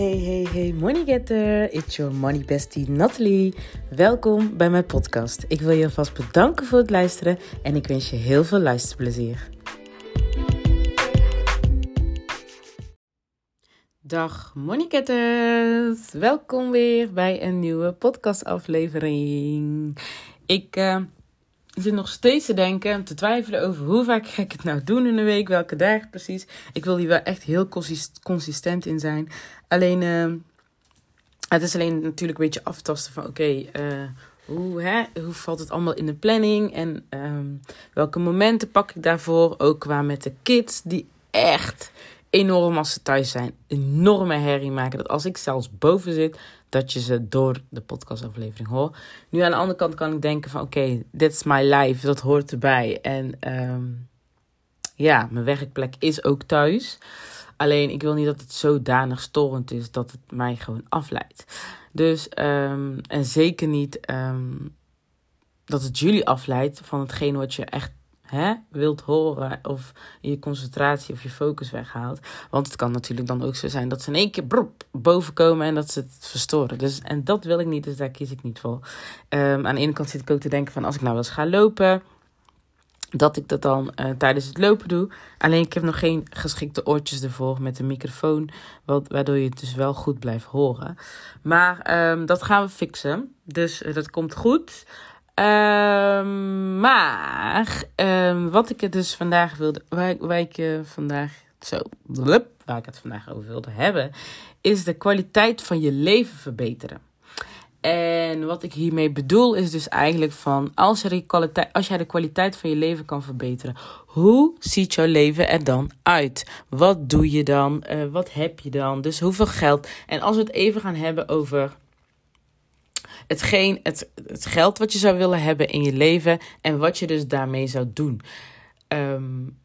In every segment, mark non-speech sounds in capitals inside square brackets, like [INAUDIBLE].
Hey, hey, hey, money getter. It's your money bestie Natalie. Welkom bij mijn podcast. Ik wil je alvast bedanken voor het luisteren en ik wens je heel veel luisterplezier. Dag money getters. Welkom weer bij een nieuwe podcastaflevering. Ik... Uh, zit nog steeds te denken, te twijfelen over hoe vaak ga ik het nou doen in een week, welke dagen precies. Ik wil hier wel echt heel consistent in zijn. Alleen, uh, het is alleen natuurlijk een beetje aftasten van oké, uh, hoe, hoe valt het allemaal in de planning en um, welke momenten pak ik daarvoor. Ook qua met de kids die echt enorm als ze thuis zijn, enorme herrie maken. Dat als ik zelfs boven zit, dat je ze door de podcastaflevering hoort. Nu aan de andere kant kan ik denken van oké, dit is my life, dat hoort erbij. En um, ja, mijn werkplek is ook thuis. Alleen ik wil niet dat het zodanig storend is dat het mij gewoon afleidt. Dus, um, en zeker niet um, dat het jullie afleidt van hetgeen wat je echt hè, wilt horen of je concentratie of je focus weghaalt. Want het kan natuurlijk dan ook zo zijn dat ze in één keer brop, boven komen en dat ze het verstoren. Dus, en dat wil ik niet, dus daar kies ik niet voor. Um, aan de ene kant zit ik ook te denken van als ik nou wel eens ga lopen, dat ik dat dan uh, tijdens het lopen doe. Alleen ik heb nog geen geschikte oortjes ervoor met een microfoon, wat, waardoor je het dus wel goed blijft horen. Maar um, dat gaan we fixen, dus uh, dat komt goed. Um, maar um, wat ik het dus vandaag wilde, waar, ik uh, vandaag zo, waar ik het vandaag over wilde hebben, is de kwaliteit van je leven verbeteren. En wat ik hiermee bedoel is dus eigenlijk van als, er kwaliteit, als jij de kwaliteit van je leven kan verbeteren, hoe ziet jouw leven er dan uit? Wat doe je dan? Uh, wat heb je dan? Dus hoeveel geld? En als we het even gaan hebben over hetgeen, het, het geld wat je zou willen hebben in je leven en wat je dus daarmee zou doen. Um,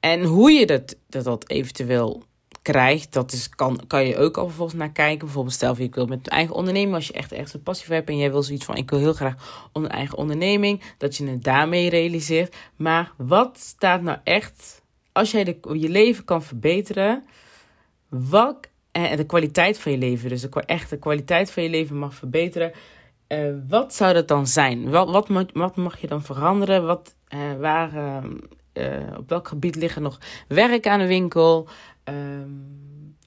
en hoe je dat, dat, dat eventueel krijgt, dat is, kan, kan je ook al vervolgens naar kijken. Bijvoorbeeld stel je ik wil met een eigen onderneming, als je echt echt een passie hebt en jij wil zoiets van ik wil heel graag een eigen onderneming, dat je het daarmee realiseert. Maar wat staat nou echt, als jij de, je leven kan verbeteren, wat en de kwaliteit van je leven, dus de echte kwaliteit van je leven mag verbeteren. Uh, wat zou dat dan zijn? Wat, wat, mag je dan veranderen? Wat, uh, waar, uh, op welk gebied liggen nog werk aan de winkel? Ehm,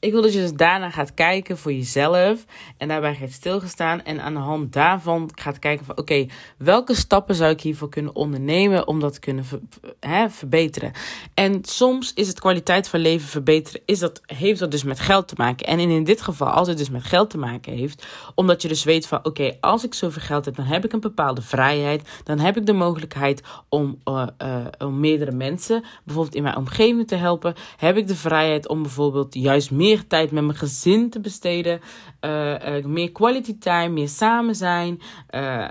ik wil dat je dus daarna gaat kijken voor jezelf. En daarbij gaat stilgestaan. En aan de hand daarvan gaat kijken van... Oké, welke stappen zou ik hiervoor kunnen ondernemen... om dat te kunnen hè, verbeteren. En soms is het kwaliteit van leven verbeteren... Is dat, heeft dat dus met geld te maken. En in dit geval, als het dus met geld te maken heeft... omdat je dus weet van... Oké, als ik zoveel geld heb... dan heb ik een bepaalde vrijheid. Dan heb ik de mogelijkheid om, uh, uh, om meerdere mensen... bijvoorbeeld in mijn omgeving te helpen. Heb ik de vrijheid om bijvoorbeeld juist meer tijd met mijn gezin te besteden. Uh, uh, meer quality time, meer samen zijn. Uh,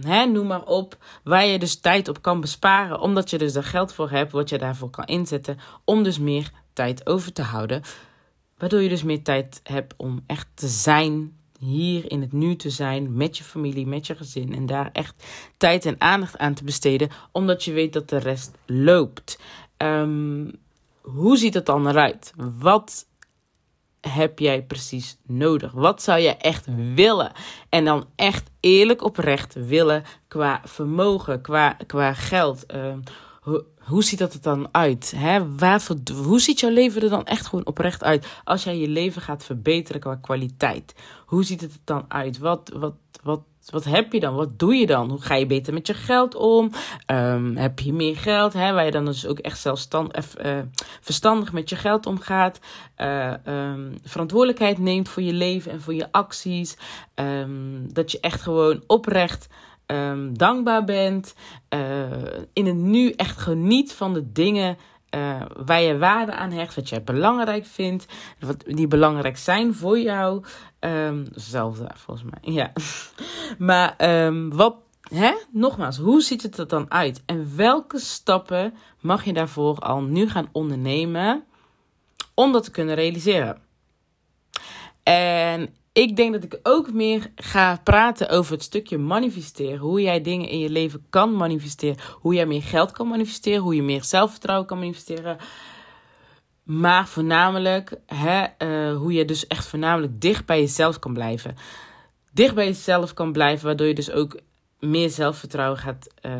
hè, noem maar op. Waar je dus tijd op kan besparen. Omdat je dus er geld voor hebt. Wat je daarvoor kan inzetten. Om dus meer tijd over te houden. Waardoor je dus meer tijd hebt om echt te zijn. Hier in het nu te zijn. Met je familie, met je gezin. En daar echt tijd en aandacht aan te besteden. Omdat je weet dat de rest loopt. Um, hoe ziet het dan eruit? Wat heb jij precies nodig? Wat zou je echt willen? En dan echt eerlijk oprecht willen qua vermogen, qua, qua geld. Uh, hoe, ziet dat er dan uit? Hè? Hoe ziet jouw leven er dan echt gewoon oprecht uit? Als jij je leven gaat verbeteren qua kwaliteit. Hoe ziet het er dan uit? Wat, wat, wat wat heb je dan? Wat doe je dan? Hoe ga je beter met je geld om? Um, heb je meer geld? Hè, waar je dan dus ook echt zelfstandig, uh, verstandig met je geld omgaat. Uh, verantwoordelijkheid neemt voor je leven en voor je acties. Um, dat je echt gewoon oprecht dankbaar bent. In het nu echt geniet van de dingen uh, waar je waarde aan hecht, wat jij belangrijk vindt, wat die belangrijk zijn voor jou. Um, zelfde volgens mij, ja. [LAUGHS] maar um, wat, hè? nogmaals, hoe ziet het er dan uit? En welke stappen mag je daarvoor al nu gaan ondernemen om dat te kunnen realiseren? En ik denk dat ik ook meer ga praten over het stukje manifesteren. Hoe jij dingen in je leven kan manifesteren. Hoe jij meer geld kan manifesteren. Hoe je meer zelfvertrouwen kan manifesteren. Maar voornamelijk hè, uh, hoe je dus echt voornamelijk dicht bij jezelf kan blijven. Dicht bij jezelf kan blijven, waardoor je dus ook meer zelfvertrouwen gaat uh,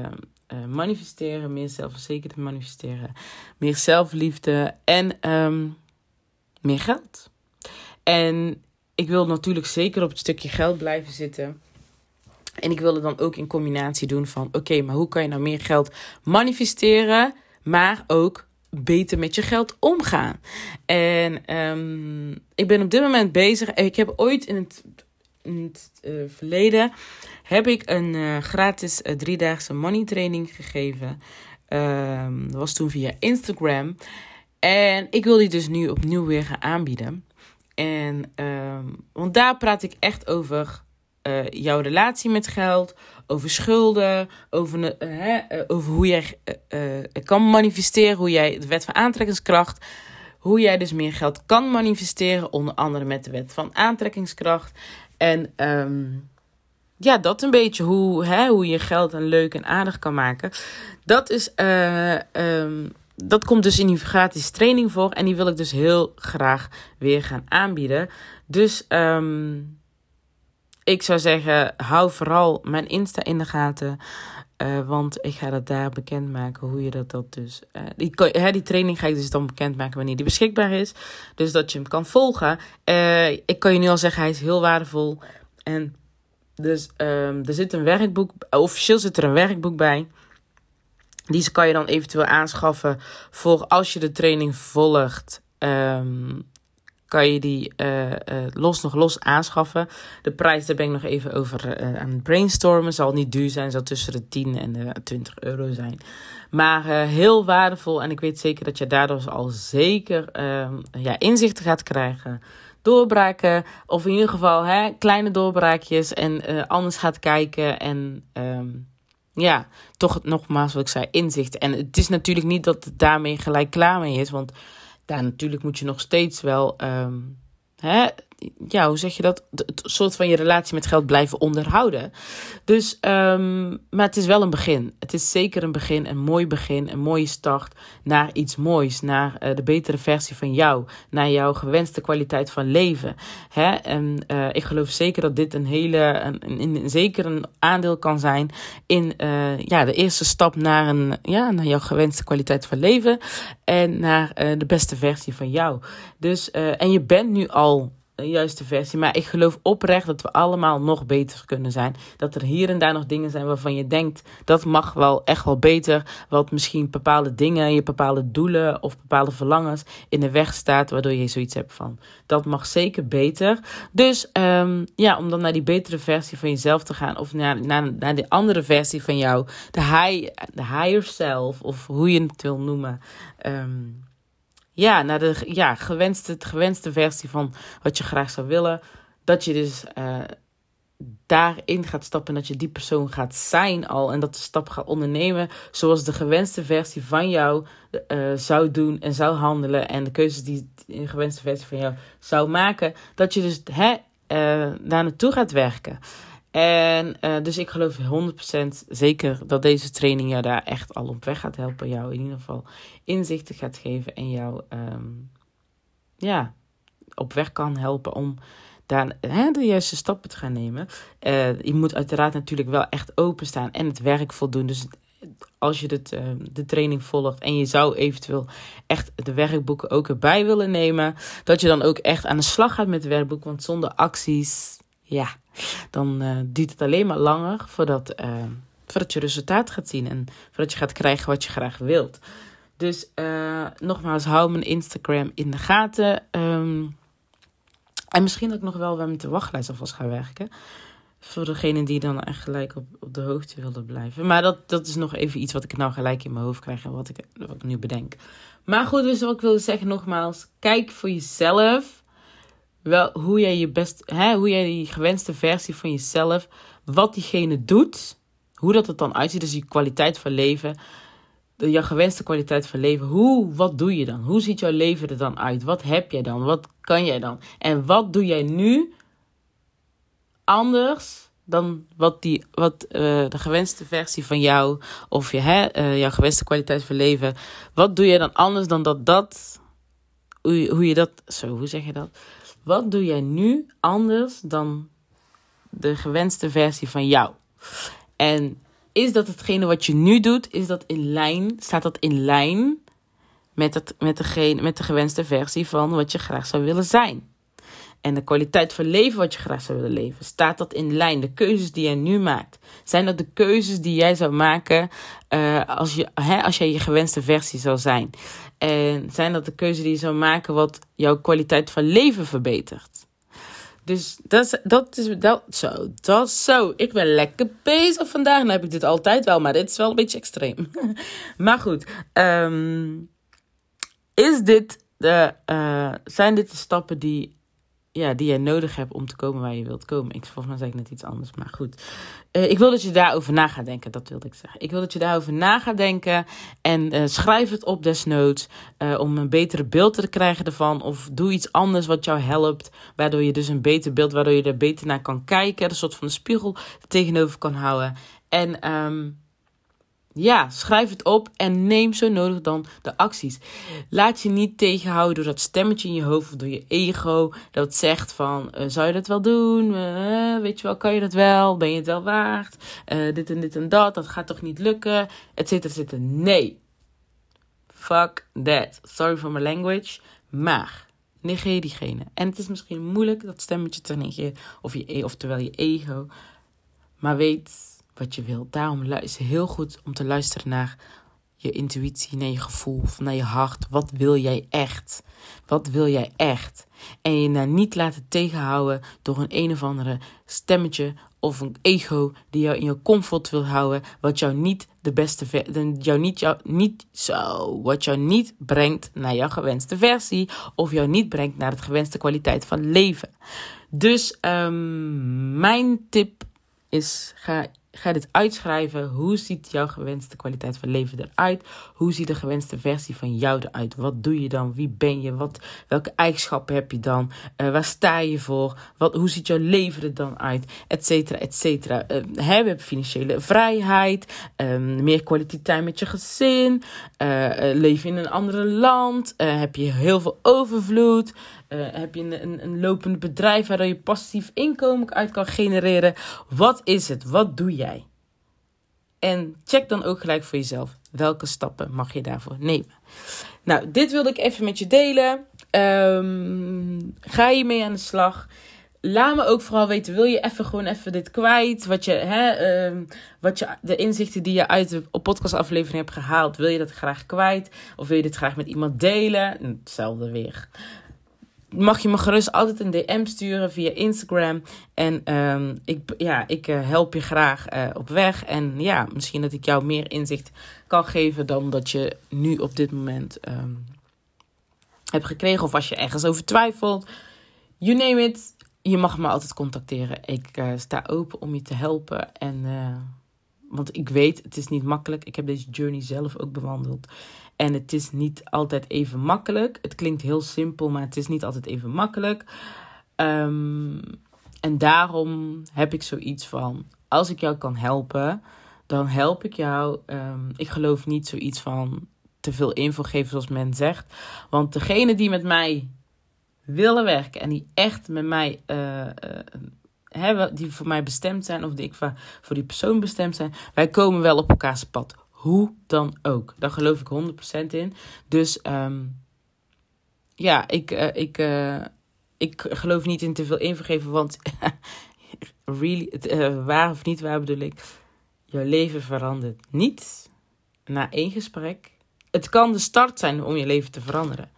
uh, manifesteren. Meer zelfverzekerd manifesteren. Meer zelfliefde en um, meer geld. En ik wil natuurlijk zeker op het stukje geld blijven zitten. En ik wil het dan ook in combinatie doen van: oké, maar hoe kan je nou meer geld manifesteren, maar ook beter met je geld omgaan? En um, ik ben op dit moment bezig. Ik heb ooit in het, uh, verleden heb ik een uh, gratis uh, driedaagse money training gegeven. Um, dat was toen via Instagram. En ik wil die dus nu opnieuw weer gaan aanbieden. En, um, want daar praat ik echt over uh, jouw relatie met geld, over schulden, over, uh, hè, uh, over hoe jij kan manifesteren, hoe jij de wet van aantrekkingskracht, hoe jij dus meer geld kan manifesteren, onder andere met de wet van aantrekkingskracht. En um, ja, dat een beetje hoe, hè, hoe je geld en leuk en aardig kan maken. Dat is. Um, dat komt dus in die gratis training voor. En die wil ik dus heel graag weer gaan aanbieden. Dus um, ik zou zeggen, hou vooral mijn Insta in de gaten. Uh, want ik ga dat daar bekendmaken hoe je dat, dat dus. Uh, die, hè, die training ga ik dus dan bekendmaken wanneer die beschikbaar is. Dus dat je hem kan volgen. Uh, ik kan je nu al zeggen, hij is heel waardevol. En dus um, er zit een werkboek, officieel zit er een werkboek bij. Die kan je dan eventueel aanschaffen voor als je de training volgt. Um, kan je die uh, uh, los nog los aanschaffen. De prijs, daar ben ik nog even over uh, aan het brainstormen. Zal niet duur zijn, zal tussen de 10 en de 20 euro zijn. Maar heel waardevol en ik weet zeker dat je daardoor al zeker ehm, ja, inzichten gaat krijgen. Doorbraken, of in ieder geval hè, kleine doorbraakjes en anders gaat kijken en... Um, ja, toch nogmaals wat ik zei, inzicht. En het is natuurlijk niet dat het daarmee gelijk klaar mee is. Want daar natuurlijk moet je nog steeds wel um, hè, ja, hoe zeg je dat? Het soort van je relatie met geld blijven onderhouden. Dus, um, maar het is wel een begin. Het is zeker een begin, een mooi begin, een mooie start naar iets moois, naar uh, de betere versie van jou, naar jouw gewenste kwaliteit van leven. Hè? En uh, ik geloof zeker dat dit een hele, een, zeker een aandeel kan zijn in uh, ja, de eerste stap naar, een, ja, naar jouw gewenste kwaliteit van leven en naar de beste versie van jou. Dus, en je bent nu al juiste versie. Maar ik geloof oprecht dat we allemaal nog beter kunnen zijn. Dat er hier en daar nog dingen zijn waarvan je denkt dat mag wel echt wel beter. Wat misschien bepaalde dingen, je bepaalde doelen of bepaalde verlangens in de weg staat. Waardoor je zoiets hebt van dat mag zeker beter. Dus um, ja, om dan naar die betere versie van jezelf te gaan. Of naar, naar, naar de andere versie van jou. De, high, de higher self. Of hoe je het wil noemen. Um, ja, naar de ja, gewenste, gewenste versie van wat je graag zou willen. Dat je dus uh, daarin gaat stappen en dat je die persoon gaat zijn al. En dat de stap gaat ondernemen zoals de gewenste versie van jou uh, zou doen en zou handelen. En de keuzes die de gewenste versie van jou zou maken. Dat je dus hè, uh, daar naartoe gaat werken. En uh, dus ik geloof 100% zeker dat deze training jou daar echt al op weg gaat helpen. Jou in ieder geval inzichten gaat geven en jou um, ja, op weg kan helpen om daar hè, de juiste stappen te gaan nemen. Uh, je moet uiteraard natuurlijk wel echt openstaan en het werk voldoen. Dus als je uh, de training volgt en je zou eventueel echt de werkboeken ook erbij willen nemen, dat je dan ook echt aan de slag gaat met het werkboek. Want zonder acties, ja, dan uh, duurt het alleen maar langer voordat, uh, voordat je resultaat gaat zien en voordat je gaat krijgen wat je graag wilt. Dus uh, nogmaals, hou mijn Instagram in de gaten. Um, en misschien dat ik nog wel met de wachtlijst alvast ga werken. Voor degene die dan echt gelijk op, op de hoogte willen blijven. Maar dat, dat is nog even iets wat ik nou gelijk in mijn hoofd krijg en wat ik, wat ik nu bedenk. Maar goed, dus wat ik wilde zeggen nogmaals. Kijk voor jezelf wel, hoe jij je best, hè, hoe jij die gewenste versie van jezelf, wat diegene doet, hoe dat het dan uitziet, dus je kwaliteit van leven, de, jouw gewenste kwaliteit van leven, hoe, wat doe je dan? Hoe ziet jouw leven er dan uit? Wat heb jij dan? Wat kan jij dan? En wat doe jij nu anders dan wat, die, wat uh, de gewenste versie van jou, of je, hè, uh, jouw gewenste kwaliteit van leven, wat doe je dan anders dan dat dat hoe, hoe je dat, zo, hoe zeg je dat? Wat doe jij nu anders dan de gewenste versie van jou? En is dat hetgene wat je nu doet, is dat in lijn, staat dat in lijn met, het, met, degene, met de gewenste versie van wat je graag zou willen zijn? En de kwaliteit van leven wat je graag zou willen leven, staat dat in lijn? De keuzes die jij nu maakt, zijn dat de keuzes die jij zou maken uh, als, je, hè, als jij je gewenste versie zou zijn? En zijn dat de keuzes die je zou maken wat jouw kwaliteit van leven verbetert? Dus dat is, dat is dat, zo. Dat zo. Ik ben lekker bezig vandaag. Dan heb ik dit altijd wel, maar dit is wel een beetje extreem. [LAUGHS] maar goed. Um, is dit de, uh, zijn dit de stappen die ja, die jij nodig hebt om te komen waar je wilt komen. Ik, volgens mij zei ik net iets anders, maar goed. Uh, ik wil dat je daarover na gaat denken, dat wilde ik zeggen. Ik wil dat je daarover na gaat denken en uh, schrijf het op desnoods uh, om een betere beeld te krijgen ervan. Of doe iets anders wat jou helpt, waardoor je dus een beter beeld, waardoor je er beter naar kan kijken. Een soort van spiegel tegenover kan houden. En... Um, ja, schrijf het op en neem zo nodig dan de acties. Laat je niet tegenhouden door dat stemmetje in je hoofd of door je ego dat zegt van, uh, zou je dat wel doen? Uh, weet je wel, kan je dat wel? Ben je het wel waard? Uh, dit en dit en dat, dat gaat toch niet lukken? Etcetera, etcetera. Nee. Fuck that. Sorry for my language. Maar, negeer diegene. En het is misschien moeilijk dat stemmetje te negeren, of je, oftewel je ego. Maar weet wat je wilt. Daarom is het heel goed om te luisteren naar je intuïtie, naar je gevoel, naar je hart. Wat wil jij echt? Wat wil jij echt? En je nou niet laten tegenhouden door een een of andere stemmetje of een ego die jou in je comfort wil houden, wat jou niet de beste jou niet, jou, niet zo, wat jou niet brengt naar jouw gewenste versie of jou niet brengt naar het gewenste kwaliteit van leven. Dus um, mijn tip is ga Ga dit uitschrijven. Hoe ziet jouw gewenste kwaliteit van leven eruit? Hoe ziet de gewenste versie van jou eruit? Wat doe je dan? Wie ben je? Wat, welke eigenschappen heb je dan? Uh, waar sta je voor? Wat, hoe ziet jouw leven er dan uit? Etcetera, etcetera. Uh, we hebben financiële vrijheid. Um, meer kwaliteit met je gezin. Uh, leven in een ander land. heb je heel veel overvloed. Uh, heb je een, een, lopend bedrijf waar je passief inkomen uit kan genereren? Wat is het? Wat doe jij? En check dan ook gelijk voor jezelf welke stappen mag je daarvoor nemen. Nou, dit wilde ik even met je delen. Um, ga je mee aan de slag? Laat me ook vooral weten, wil je even gewoon even dit kwijt? Wat je, hè, um, wat je, de inzichten die je uit de podcastaflevering hebt gehaald, wil je dat graag kwijt? Of wil je dit graag met iemand delen? Hetzelfde weer mag je me gerust altijd een DM sturen via Instagram. En um, ik, ja, ik uh, help je graag uh, op weg. En ja, misschien dat ik jou meer inzicht kan geven dan dat je nu op dit moment um, hebt gekregen. Of als je ergens over twijfelt. You name it. Je mag me altijd contacteren. Ik uh, sta open om je te helpen. En, want ik weet, het is niet makkelijk. Ik heb deze journey zelf ook bewandeld. En het is niet altijd even makkelijk. Het klinkt heel simpel, maar het is niet altijd even makkelijk. Um, en daarom heb ik zoiets van: als ik jou kan helpen, dan help ik jou. Um, ik geloof niet zoiets van te veel info geven, zoals men zegt. Want degene die met mij willen werken en die echt met mij. Uh, uh, hebben, die voor mij bestemd zijn, of die ik voor, die persoon bestemd zijn, wij komen wel op elkaars pad. Hoe dan ook. Daar geloof ik 100% in. Dus um, ja, ik, uh, ik, uh, ik geloof niet in te veel invergeven. Want [LAUGHS] really, uh, waar of niet waar bedoel ik. Jouw leven verandert niet na één gesprek. Het kan de start zijn om je leven te veranderen.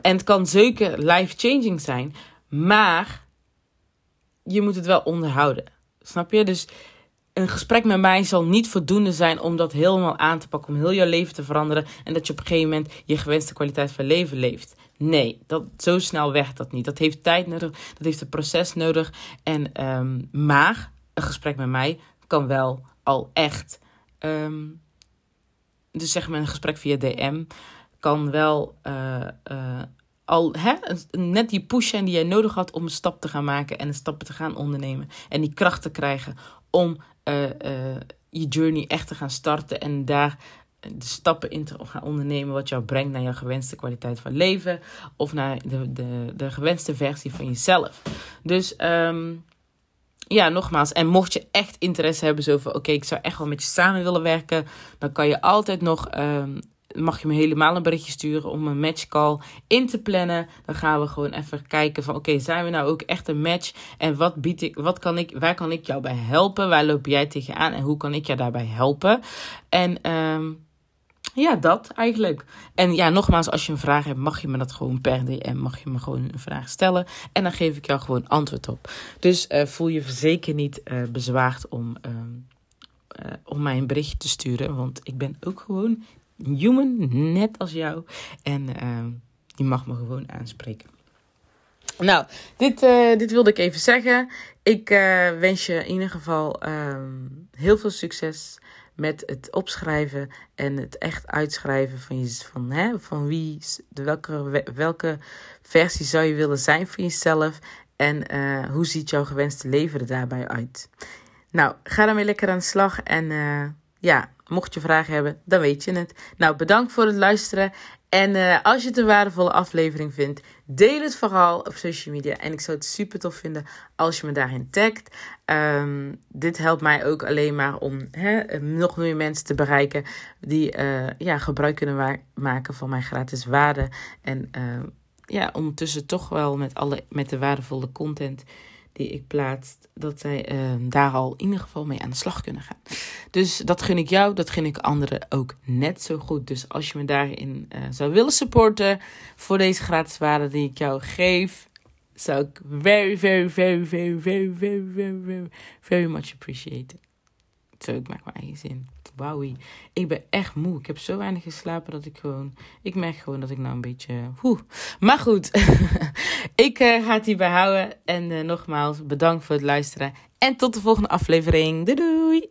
En het kan zeker life-changing zijn. Maar je moet het wel onderhouden. Snap je? Dus een gesprek met mij zal niet voldoende zijn om dat helemaal aan te pakken, om heel je leven te veranderen en dat je op een gegeven moment je gewenste kwaliteit van leven leeft. Nee, dat, zo snel werkt dat niet. Dat heeft tijd nodig, dat heeft een proces nodig. En, um, maar een gesprek met mij kan wel al echt. Um, dus zeg maar een gesprek via DM kan wel uh, uh, al hè, net die push die jij nodig had om een stap te gaan maken en een stap te gaan ondernemen. En die kracht te krijgen om uh, uh, je journey echt te gaan starten en daar de stappen in te gaan ondernemen wat jou brengt naar jouw gewenste kwaliteit van leven of naar de, de, de gewenste versie van jezelf. Dus ehm, ja, nogmaals. En mocht je echt interesse hebben, van oké, ik zou echt wel met je samen willen werken, dan kan je altijd nog. Um, mag je me helemaal een berichtje sturen om een matchcall in te plannen. Dan gaan we gewoon even kijken van oké, zijn we nou ook echt een match? En wat bied ik, wat kan ik, waar kan ik jou bij helpen? Waar loop jij tegenaan en hoe kan ik jou daarbij helpen? En um, ja, dat eigenlijk. En ja, nogmaals, als je een vraag hebt, mag je me dat gewoon per DM, mag je me gewoon een vraag stellen. En dan geef ik jou gewoon antwoord op. Dus uh, voel je zeker niet uh, bezwaard om, uh, om mij een berichtje te sturen. Want ik ben ook gewoon human, net als jou. En je mag me gewoon aanspreken. Nou, dit, dit wilde ik even zeggen. Ik wens je in ieder geval ehm, heel veel succes met het opschrijven en het echt uitschrijven van, je, van, hè, van wie, de welke, welke versie zou je willen zijn van jezelf en uh, hoe ziet jouw gewenste leven er daarbij uit. Nou, ga daarmee lekker aan de slag en ja, mocht je vragen hebben, dan weet je het. Nou, bedankt voor het luisteren en uh, als je het een waardevolle aflevering vindt, deel het vooral op social media. En ik zou het super tof vinden als je me daarin tagt. Um, dit helpt mij ook alleen maar om nog meer mensen te bereiken die uh, ja, gebruik kunnen maken van mijn gratis waarde. En uh, ja, ondertussen toch wel met, alle, met de waardevolle content die ik plaats, dat zij uh, daar al in ieder geval mee aan de slag kunnen gaan. Dus dat gun ik jou, dat gun ik anderen ook net zo goed. Dus als je me daarin uh, zou willen supporten voor deze gratis waarde die ik jou geef, zou ik very, very, very, very, very, very, very, very, very much appreciaten. Zo, ik maak mijn eigen zin. Wauwie. Ik ben echt moe. Ik heb zo weinig geslapen dat ik gewoon... Ik merk gewoon dat ik nou een beetje... Woe. Maar goed. [LAUGHS] ik uh, ga het hierbij houden. En uh, nogmaals, bedankt voor het luisteren. En tot de volgende aflevering. Doei doei.